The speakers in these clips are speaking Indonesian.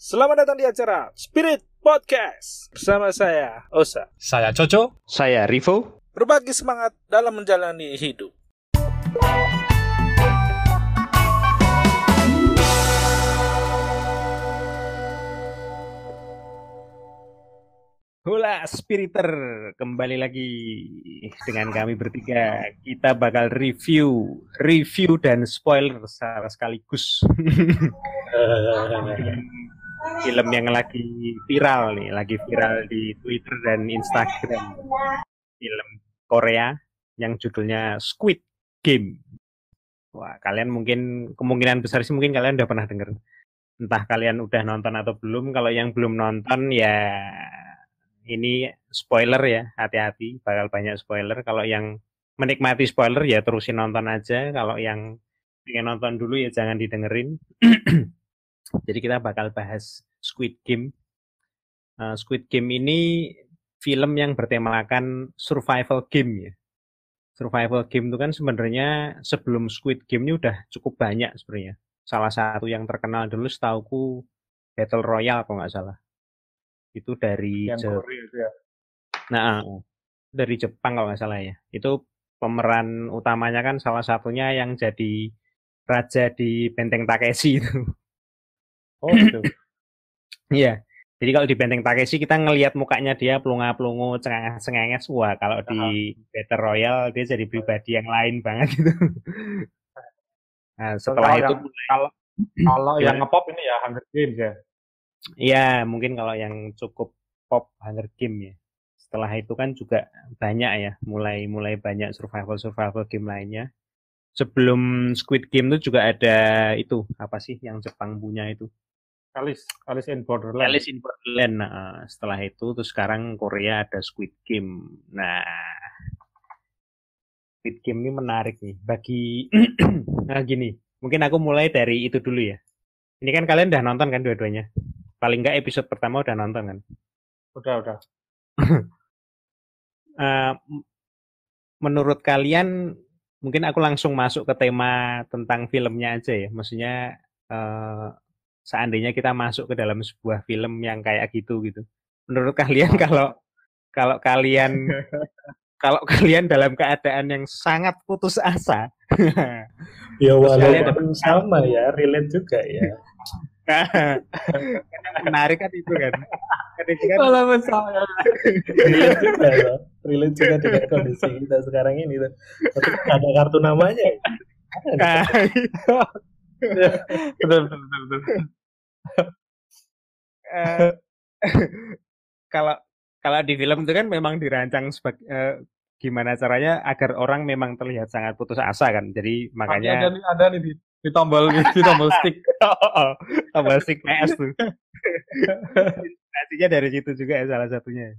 Selamat datang di acara Spirit Podcast bersama saya Osa. Saya Coco. Saya Rivo. Berbagi semangat dalam menjalani hidup. Hula Spiriter kembali lagi dengan kami bertiga. Kita bakal review, review dan spoiler secara sekaligus. Film yang lagi viral nih, lagi viral di Twitter dan Instagram. Film Korea yang judulnya Squid Game. Wah, kalian mungkin kemungkinan besar sih mungkin kalian udah pernah denger. Entah kalian udah nonton atau belum. Kalau yang belum nonton ya ini spoiler ya, hati-hati bakal banyak spoiler. Kalau yang menikmati spoiler ya terusin nonton aja. Kalau yang ingin nonton dulu ya jangan didengerin. Jadi kita bakal bahas Squid Game. Uh, Squid Game ini film yang bertemakan survival game ya. Survival game itu kan sebenarnya sebelum Squid Game ini udah cukup banyak sebenarnya. Salah satu yang terkenal dulu setauku Battle Royale kalau nggak salah itu dari yang Korea itu ya. Nah, dari Jepang kalau nggak salah ya. Itu pemeran utamanya kan salah satunya yang jadi raja di Benteng Takeshi itu. Oh, gitu. Iya. Jadi kalau di Benteng Takeshi kita ngelihat mukanya dia pelunga-pelungu, cengenges wah kalau di Battle Royale dia jadi pribadi yang lain banget gitu. Nah, setelah kalau itu yang, kalau kalau yang ngepop ini ya Hunger Games ya. Iya, mungkin kalau yang cukup pop Hunger Game ya. Setelah itu kan juga banyak ya, mulai mulai banyak survival survival game lainnya. Sebelum Squid Game itu juga ada itu apa sih yang Jepang punya itu? Alice, Alice in Borderland. Alice in Borderland. Nah, setelah itu terus sekarang Korea ada Squid Game. Nah, Squid Game ini menarik nih bagi nah gini, mungkin aku mulai dari itu dulu ya. Ini kan kalian udah nonton kan dua-duanya? Paling nggak episode pertama udah nonton kan? Udah, udah. uh, menurut kalian, mungkin aku langsung masuk ke tema tentang filmnya aja ya. Maksudnya uh, seandainya kita masuk ke dalam sebuah film yang kayak gitu gitu. Menurut kalian kalau kalau kalian kalau kalian dalam keadaan yang sangat putus asa, ya walaupun sama ya, relate juga ya. menarik kan itu kan. Kan itu kan Kalau misalnya relate juga loh. Relate juga dengan kondisi kita sekarang ini tuh. Tapi ada kartu namanya. Ada. betul, betul, betul, Eh, kalau kalau di film itu kan memang dirancang sebagai eh, gimana caranya agar orang memang terlihat sangat putus asa kan. Jadi Makanya ada nih, ada nih di, di tombol di tombol stick. tombol stick PS tuh. Inspirasinya dari situ juga ya salah satunya.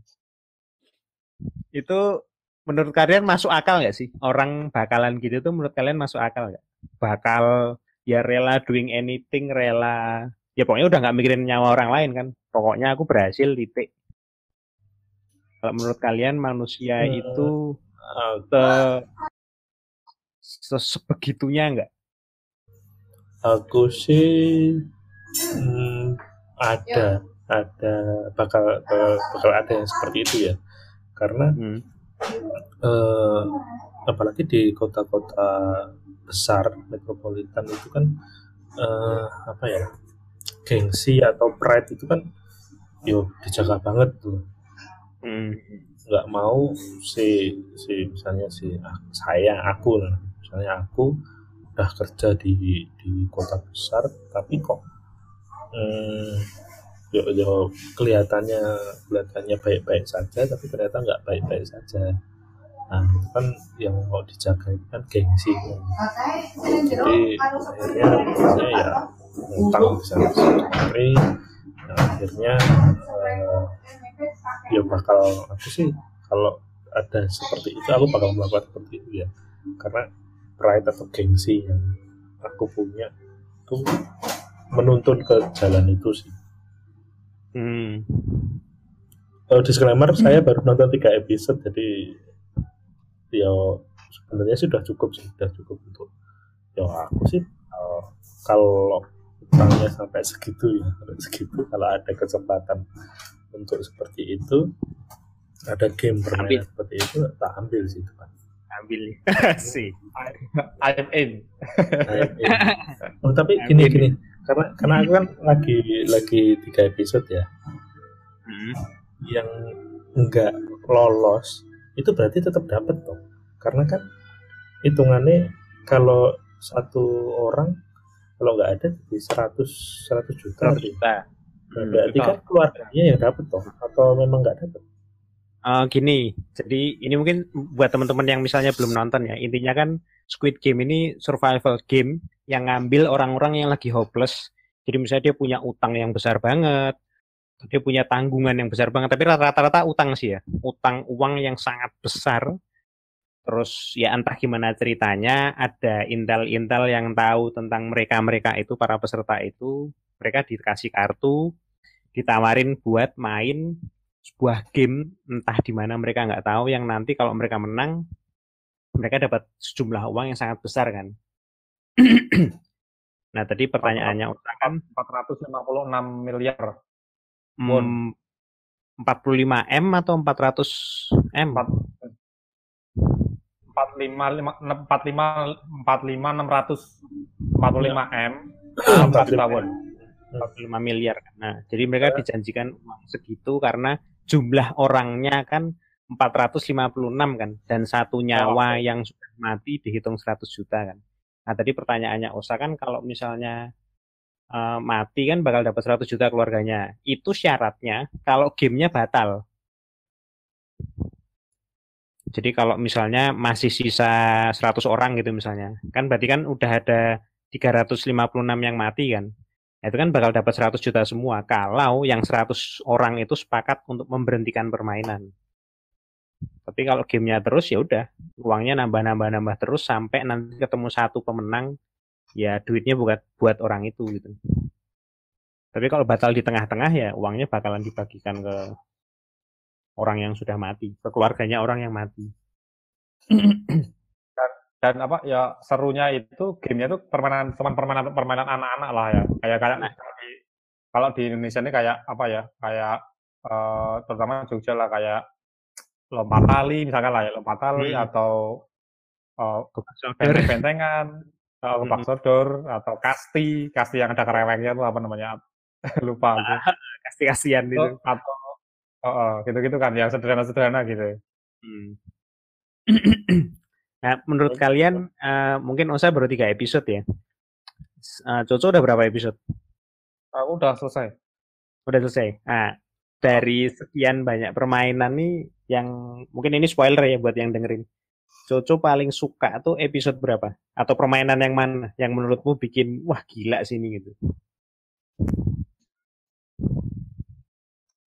Itu menurut kalian masuk akal nggak sih? Orang bakalan gitu tuh menurut kalian masuk akal nggak? Bakal ya rela doing anything, rela ya pokoknya udah nggak mikirin nyawa orang lain kan. Pokoknya aku berhasil titik. Kalau menurut kalian manusia Hmm. itu Aku, se se- sebegitunya nggak? aku sih hmm, ada, ada bakal, bakal bakal ada yang seperti itu ya. Karena Hmm. eh, apalagi di kota-kota besar metropolitan itu kan eh, apa ya gengsi atau pride itu kan yo dijaga banget tuh. Hmm. nggak mau si si misalnya si ah, saya aku lah. Misalnya aku udah kerja di di kota besar tapi kok hmm, yo yo kelihatannya kelihatannya baik-baik saja tapi ternyata nggak baik-baik saja. Nah itu kan yang mau dijaga itu kan gengsi. Jadi akhirnya akhirnya ya ngutang bisa hari nah, akhirnya eh, ya bakal aku sih kalau ada seperti itu aku bakal melakukan seperti itu ya. Karena pride atau gengsi yang aku punya itu menuntun ke jalan itu sih. Hmm. kalau disclaimer saya baru nonton tiga episode jadi ya sebenarnya sih sudah cukup sih sudah cukup untuk ya aku sih eh, kalau orangnya sampai segitu ya sampai segitu kalau ada kesempatan untuk seperti itu ada game permainan seperti itu tak ambil sih itu Pak. ambil sih I'm in. I'm in. oh tapi gini gini karena karena aku kan lagi lagi tiga episode ya Hmm. yang enggak lolos itu berarti tetap dapat toh karena kan hitungannya kalau satu orang kalau nggak ada jadi 100 100 juta 100 juta Nah, berarti juta. kan keluarganya yang dapat toh atau memang nggak dapat Eh, gini, jadi ini mungkin buat teman-teman yang misalnya belum nonton ya, intinya kan Squid Game ini survival game yang ngambil orang-orang yang lagi hopeless. Jadi misalnya dia punya utang yang besar banget, dia punya tanggungan yang besar banget, tapi rata-rata utang sih ya, utang uang yang sangat besar. Terus ya entah gimana ceritanya, ada intel-intel yang tahu tentang mereka-mereka itu, para peserta itu, mereka dikasih kartu, ditawarin buat main sebuah game entah di mana mereka nggak tahu yang nanti kalau mereka menang mereka dapat sejumlah uang yang sangat besar kan. nah tadi pertanyaannya utang kan 456 miliar. mm, 45 m atau 400 m? Empat- 45 45 45 600 45 m 4 tahun. 45 miliar. Nah, jadi mereka dijanjikan uang segitu karena jumlah orangnya kan 456 kan dan satu nyawa yang sudah mati dihitung 100 juta kan. Nah, tadi pertanyaannya Osa kan kalau misalnya eh, mati kan bakal dapat 100 juta keluarganya. Itu syaratnya kalau gamenya batal. Jadi kalau misalnya masih sisa 100 orang gitu misalnya, kan berarti kan udah ada 356 yang mati kan. Itu kan bakal dapat 100 juta semua kalau yang 100 orang itu sepakat untuk memberhentikan permainan. Tapi kalau gamenya terus ya udah uangnya nambah-nambah-nambah terus sampai nanti ketemu satu pemenang ya duitnya buat buat orang itu gitu. Tapi kalau batal di tengah-tengah ya uangnya bakalan dibagikan ke orang yang sudah mati, ke keluarganya orang yang mati. Dan apa ya serunya itu gamenya tuh permainan cuman permainan permainan anak-anak lah ya. Kayak kayak Nah. di, kalau di Indonesia ini kayak apa ya? Kayak eh, terutama Jogja lah kayak lompat tali misalkan lah ya lompat tali Hmm. atau Sodor. benteng-bentengan, lompat Hmm. sodor atau kasti, kasti yang ada kerewengnya tuh apa namanya? Lupa aku. Kasih-kasihan Itu, itu. atau oh, oh, gitu-gitu kan yang sederhana-sederhana gitu. Hmm. nah, menurut kalian eh, mungkin Osa baru tiga episode ya. Eh, Coco udah berapa episode? Aku udah selesai. Udah selesai. Nah, dari sekian banyak permainan nih yang mungkin ini spoiler ya buat yang dengerin. Coco paling suka tuh episode berapa? Atau permainan yang mana yang menurutmu bikin wah gila sih ini gitu.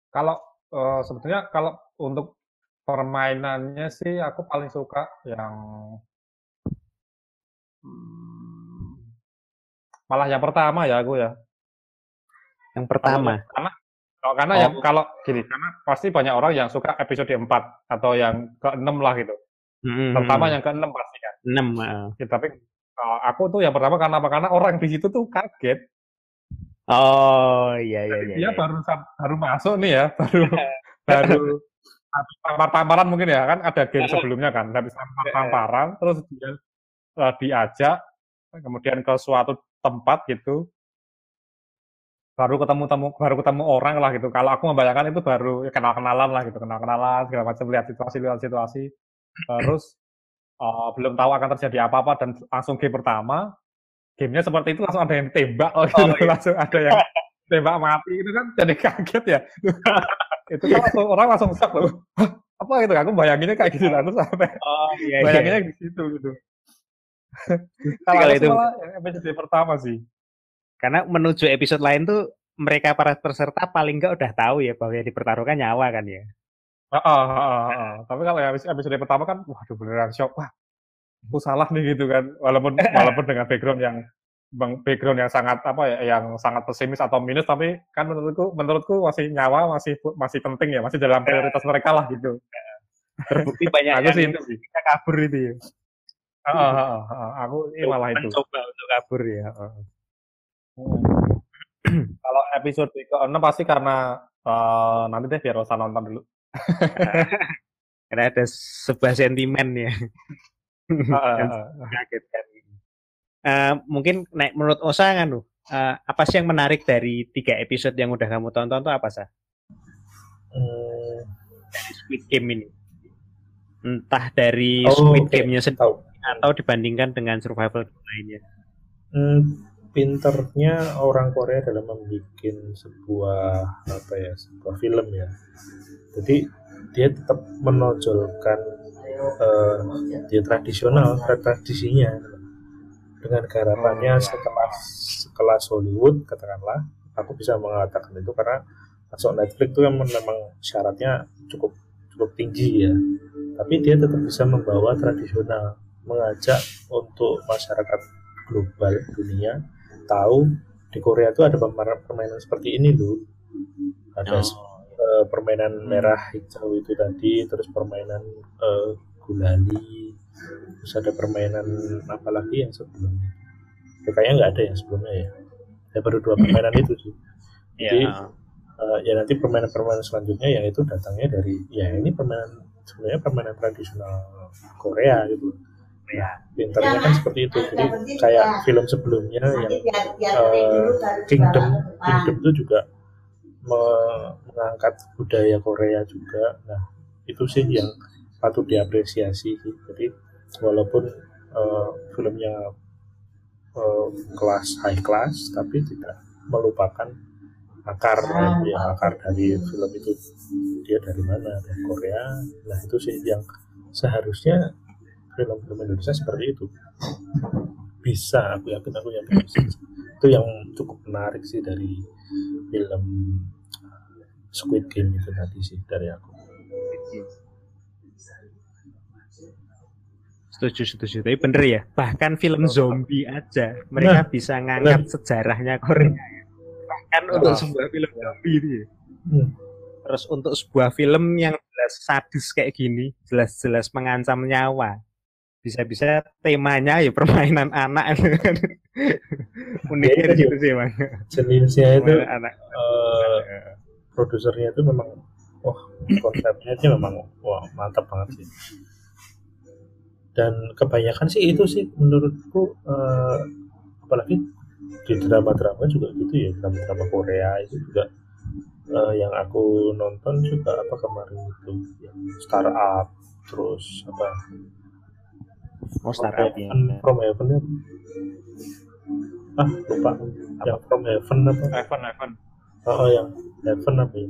Kalau eh, sebetulnya kalau untuk permainannya sih aku paling suka yang hmm, malah yang pertama ya aku ya. Yang pertama. Karena kalau karena yang Oh. kalau gini karena pasti banyak orang yang suka episode 4 atau yang ke-6 lah gitu. Hmm, Terutama yang ke-6 pasti kan. 6 eh. Ya, tapi eh, aku tuh yang pertama karena apa? Karena orang di situ tuh kaget. Oh, iya iya iya. Dia iya. baru baru masuk nih ya, baru baru habis tampar-tamparan mungkin ya kan ada game sebelumnya kan, habis tampar-tamparan terus dia eh, diajak kemudian ke suatu tempat gitu baru ketemu temu baru ketemu orang lah gitu. Kalau aku membayangkan itu baru ya, kenal-kenalan lah gitu, kenal-kenalan segala macam lihat situasi lihat situasi. Terus eh, belum tahu akan terjadi apa-apa dan langsung game pertama gamenya seperti itu langsung ada yang tembak oh, gitu. Oh, iya. langsung ada yang tembak mati itu kan jadi kaget ya itu kan langsung orang langsung shock loh apa gitu aku bayanginnya kayak gitu terus sampai Oh, iya iya. bayanginnya di situ gitu kalau itu- malah episode pertama sih Karena menuju episode lain tuh mereka para peserta paling enggak udah tahu ya bahwa yang dipertaruhkan nyawa kan ya. Heeh, heeh, heeh. tapi kalau episode pertama kan waduh beneran shock wah aku salah nih gitu kan walaupun walaupun dengan background yang background yang sangat apa ya yang sangat pesimis atau minus tapi kan menurutku menurutku masih nyawa masih masih penting ya masih dalam prioritas mereka lah gitu Terbukti banyak aku sih itu sih kita kabur itu ya. Heeh. aku ini malah itu Mencoba untuk kabur ya. heeh. Hmm. Kalau episode ke-6 pasti karena eh, nanti deh biar Osa nonton dulu. Karena ada sebuah sentimen ya. Yang mengagetkan. Eh, mungkin naik menurut Osa kan lu, eh, apa sih yang menarik dari tiga episode yang udah kamu tonton tuh apa sih Hmm, dari Squid Game ini? Entah dari Oh, Squid oke. Game-nya sendiri tahu. atau dibandingkan dengan survival lainnya. Hmm, pinternya orang Korea dalam membuat sebuah apa ya sebuah film ya. Jadi dia tetap menonjolkan eh, dia tradisional tradisinya. Dengan garapannya sekelas sekelas Hollywood katakanlah. Aku bisa mengatakan itu karena masuk Netflix itu kan memang syaratnya cukup cukup tinggi ya. Tapi dia tetap bisa membawa tradisional mengajak untuk masyarakat global dunia tahu di Korea itu ada permainan, seperti ini loh ada eh, permainan merah hijau itu tadi terus permainan eh, gulali terus ada permainan apa lagi yang sebelumnya? Ya, kayaknya nggak ada yang sebelumnya ya. Ya baru dua permainan itu sih. Jadi, Ya. Eh, ya nanti permainan-permainan selanjutnya yang itu datangnya dari ya ini permainan sebenarnya permainan tradisional Korea gitu. Ya. pinternya kan seperti itu. jadi kayak film sebelumnya yang eh, Kingdom. Kingdom itu juga me- mengangkat budaya Korea juga. Nah itu sih yang patut diapresiasi sih. Jadi walaupun eh, filmnya eh, kelas high class tapi tidak melupakan akar ya akar dari film itu. Dia dari mana? Dari Korea? Nah itu sih yang seharusnya film-film Indonesia seperti itu. Bisa aku yakin aku yakin bisa. Itu yang cukup menarik sih dari film Squid Game itu tadi sih dari aku Setuju, setuju. Tapi bener ya, bahkan film zombie aja mereka bisa ngangkat sejarahnya Korea. Bahkan untuk Nah. sebuah film zombie itu ya. Hmm. Terus untuk sebuah film yang jelas sadis kayak gini, jelas-jelas mengancam nyawa. Bisa-bisa temanya ya permainan anak. Uniknya Ya, itu situ sih, Bang. jenisnya itu anak. eh, produsernya itu memang wah konsepnya itu memang wah mantap banget sih dan kebanyakan sih itu sih menurutku eh, apalagi di drama-drama juga gitu ya drama-drama Korea itu juga eh, yang aku nonton juga apa kemarin itu yang startup terus apa Oh, startup ya. Heaven From Heaven apa? ah lupa yang From Heaven apa Evan, Evan. Oh, oh, yang Heaven apa ya?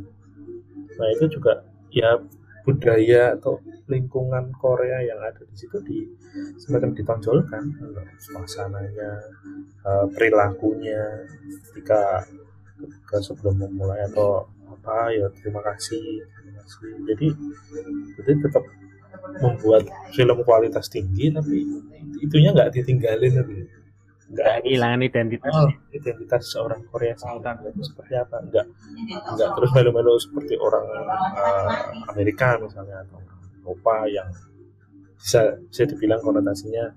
Nah itu juga ya budaya atau lingkungan Korea yang ada di situ di semacam ditonjolkan suasananya, eh, perilakunya ketika ketika sebelum memulai atau apa ya terima kasih, terima kasih. Jadi jadi tetap membuat film kualitas tinggi tapi itunya nggak ditinggalin gitu. Nggak Nggak kehilangan identitas. Oh, identitas seorang Korea Selatan itu seperti apa? Enggak, enggak terus melu-melu seperti orang eh, Amerika misalnya atau Eropa yang bisa bisa dibilang konotasinya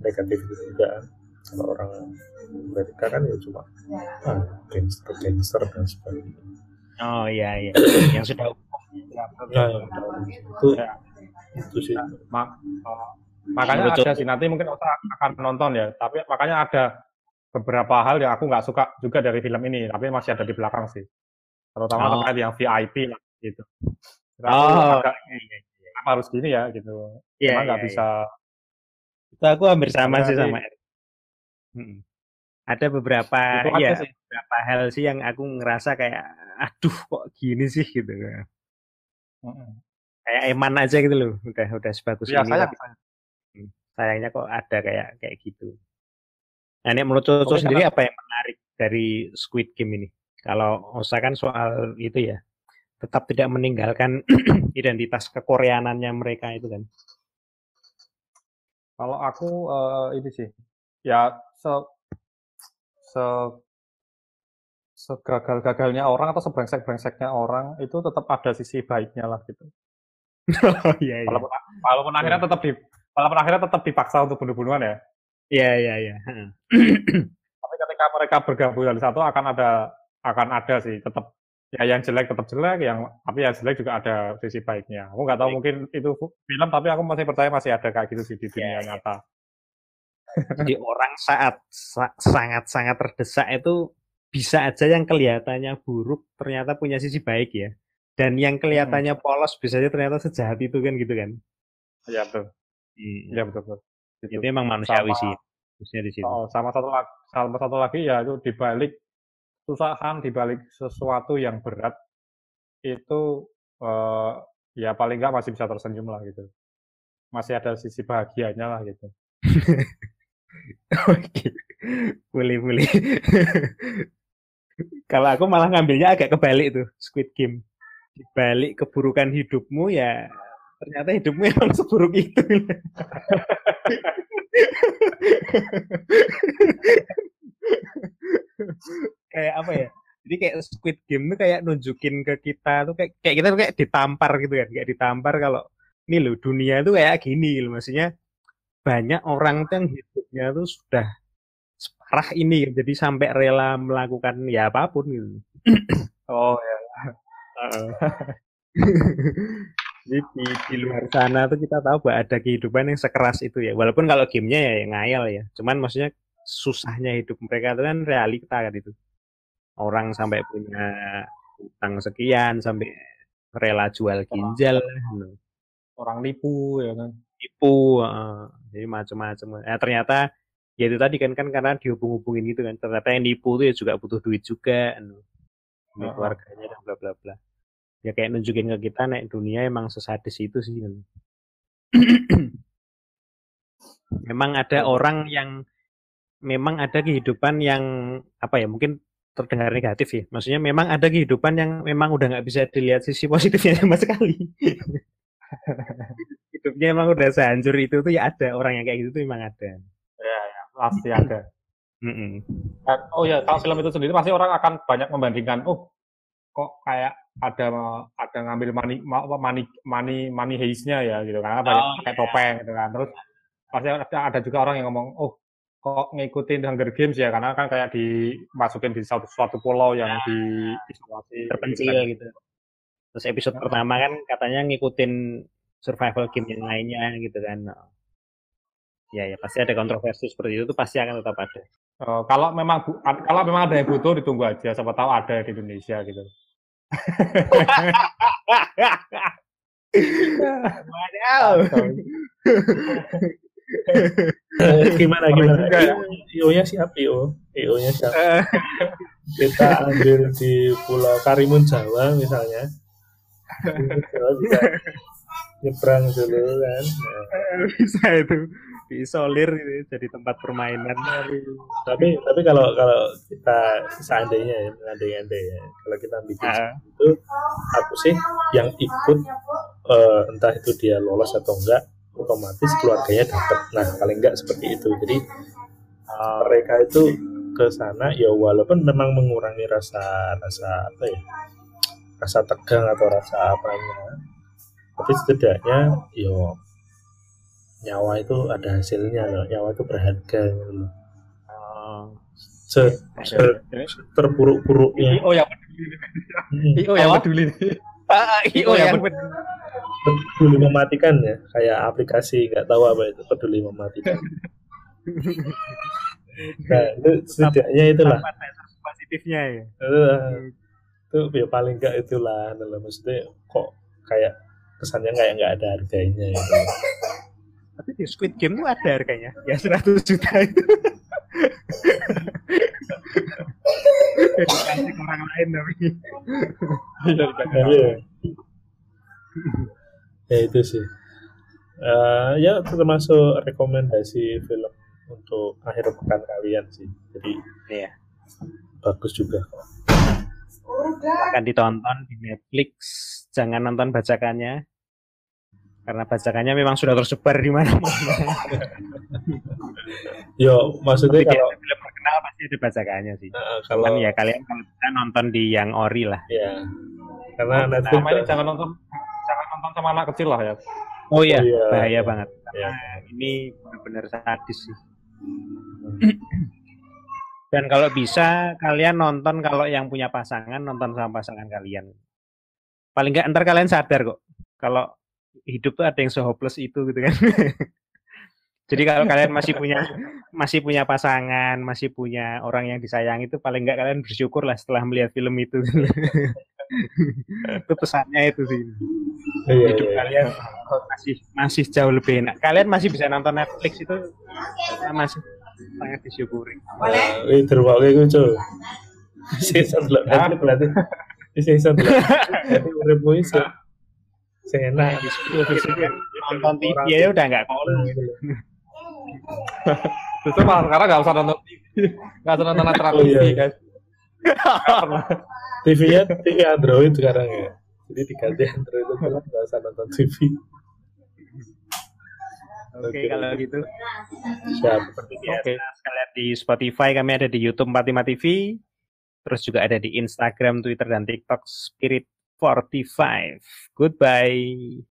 negatif itu juga kan. Kalau orang Amerika kan ya cuma ah, gangster gangster dan sebagainya. Oh iya iya. yang sudah Nah, yang udah- itu itu sih. Ma- eh, makanya Menurut ada sih nanti mungkin Osa akan nonton ya tapi makanya ada beberapa hal yang aku nggak suka juga dari film ini tapi masih ada di belakang sih terutama Oh. terkait yang VIP lah gitu Oh, agak, iya, iya, iya. kenapa harus gini ya gitu Iya, Emang nggak iya, bisa Itu aku hampir sama sih sama Erik. Mm-mm. Ada beberapa itu ya sih beberapa hal sih yang aku ngerasa kayak aduh kok gini sih gitu. Mm-mm. Kayak eman aja gitu loh. Udah udah sebagus ya ini saya sayangnya kok ada kayak kayak gitu. Nah, ini menurut Coco sendiri apa yang menarik dari Squid Game ini? Kalau Osa kan soal itu ya, tetap tidak meninggalkan identitas kekoreanannya mereka itu kan. Kalau aku eh, ini sih, ya se se segagal-gagalnya orang atau sebrengsek-brengseknya orang itu tetap ada sisi baiknya lah gitu. oh iya iya. Walaupun, walaupun akhirnya tetap di walaupun akhirnya tetap dipaksa untuk bunuh-bunuhan ya. Iya iya iya. Heeh. Tapi ketika mereka bergabung dari satu akan ada akan ada sih tetap ya yang jelek tetap jelek yang tapi yang jelek juga ada sisi baiknya aku nggak tahu Baik. mungkin itu film tapi aku masih percaya masih ada kayak gitu sih di dunia Ya, ya. nyata Jadi orang saat sa- sangat-sangat terdesak itu bisa aja yang kelihatannya buruk ternyata punya sisi baik ya. Dan yang kelihatannya polos bisa aja ternyata sejahat itu kan gitu kan. Iya betul iya betul betul Gitu. Itu emang manusiawi Sama- sih. Khususnya di situ. Oh, sama satu lagi, sama satu lagi ya itu dibalik susahan, dibalik sesuatu yang berat itu eh, ya paling nggak masih bisa tersenyum lah gitu. Masih ada sisi bahagianya lah gitu. Oke. boleh boleh. Kalau aku malah ngambilnya agak kebalik tuh Squid Game. Di balik keburukan hidupmu ya ternyata hidupmu emang seburuk itu. kayak apa ya? Jadi kayak Squid Game tuh kayak nunjukin ke kita tuh kayak kayak kita tuh kayak ditampar gitu kan, kayak ditampar kalau ini loh dunia tuh kayak gini loh. Maksudnya banyak orang tuh yang hidupnya tuh sudah separah ini jadi sampai rela melakukan ya apa pun gitu. Oh ya. Jadi di, di luar sana tuh kita tahu bahwa ada kehidupan yang sekeras itu ya. Walaupun kalau gamenya ya yang ngayal ya. Cuman maksudnya susahnya hidup mereka itu kan realita kan itu. Orang sampai punya utang sekian sampai rela jual ginjal, Orang nipu ya kan. tipu, heeh. jadi macam-macam. Ya ternyata ya itu tadi kan kan karena dihubung-hubungin gitu kan. Ternyata yang nipu itu ya juga butuh duit juga. Heeh. keluarganya dan bla bla bla. Ya kayak nunjukin ke kita nek dunia emang sesadis itu sih. memang ada orang yang memang ada kehidupan yang apa ya mungkin terdengar negatif ya. Maksudnya memang ada kehidupan yang memang udah nggak bisa dilihat sisi positifnya sama sekali. Hidupnya emang udah sehancur itu tuh ya ada orang yang kayak gitu tuh memang ada. Pasti ada. Mm-mm. Dan, oh ya, kalau film itu sendiri pasti orang akan banyak membandingkan, oh kok kayak ada ada ngambil money money money money heist-nya ya gitu kan, banyak Oh, pakai iya. topeng gitu kan. Terus pasti ada, ada juga orang yang ngomong, oh kok ngikutin Hunger Games ya karena kan kayak dimasukin di suatu, suatu pulau yang diisolasi terpencil gitu kan. gitu. Terus episode pertama kan katanya ngikutin survival game yang lainnya gitu kan. Ya ya pasti ada kontroversi seperti itu tuh pasti akan tetap ada. Eh, kalau memang bu- kalau memang ada yang butuh ditunggu aja, siapa tahu ada di Indonesia gitu. Wadaw. Eh, gimana gimana? ya. IO-nya siapa IO? IO-nya siapa? Kita ambil di Pulau Karimun Jawa misalnya. Jawa bisa nyebrang dulu kan. Bisa itu diisolir gitu ya, jadi tempat permainan. tapi tapi kalau kalau kita seandainya ya, andai-andai ya, kalau kita bikin Ah. seperti itu, aku sih yang ikut eh, entah itu dia lolos atau enggak, otomatis keluarganya dapat. Nah paling enggak seperti itu. Jadi mereka itu ke sana ya walaupun memang mengurangi rasa rasa apa ya rasa tegang atau rasa apanya tapi setidaknya yo nyawa itu ada hasilnya loh nyawa itu berharga gitu loh. Oh. Se- se- terburuk-buruknya IO yang peduli, hmm, IO yang Oh. peduli. Oh, iya, yang peduli. Mematikan ya kayak aplikasi nggak tahu apa itu peduli mematikan. Nah itu setidaknya itulah. Positifnya ya. Itu ya paling enggak itulah dalam maksudnya kok kayak kesannya kayak nggak ada harganya gitu. Tapi di Squid Game tuh ada harganya. Ya 100 juta itu. Dikasih ke orang lain tapi. Tapi ya, ya itu sih Eh, ya termasuk rekomendasi film untuk akhir pekan kalian sih jadi Iya. bagus juga kok Akan ditonton di Netflix. Jangan nonton bacakannya. Karena bacakannya memang sudah tersebar di mana-mana. yo maksudnya Tapi kalau film terkenal pasti ada bacakannya sih. eh, kalau Cuman ya kalian kalau bisa nonton di yang ori lah. ya karena Netflix Sama ini jangan nonton jangan nonton sama anak kecil lah ya. Oh iya, Oh iya. bahaya banget. Ya. Karena ini benar-benar sadis sih. Dan kalau bisa kalian nonton kalau yang punya pasangan nonton sama pasangan kalian. Paling nggak ntar kalian sadar kok kalau hidup tuh ada yang sehopeless itu gitu kan. Jadi kalau kalian masih punya masih punya pasangan, masih punya orang yang disayang itu paling nggak kalian bersyukur lah setelah melihat film itu. itu pesannya itu sih. Iya, Hidup iya, iya. kalian masih masih jauh lebih enak. Kalian masih bisa nonton Netflix itu masih sangat disyukuri. Wih, terbawa gue cuy. Sisa dulu, nanti berarti. Sisa Sing enak. Nonton TV ya udah nggak kolong Nah, gitu. Justru malah sekarang nggak usah nonton TV, nggak usah nonton acara Oh, TV iya. guys. TV-nya TV Android sekarang ya. Jadi diganti Android itu kan nggak usah nonton TV. Oke Oke. kalau gitu. Siap. Seperti biasa, Oke. sekalian di Spotify kami ada di YouTube 45 TV. Terus juga ada di Instagram, Twitter, dan TikTok Spirit 45. Goodbye.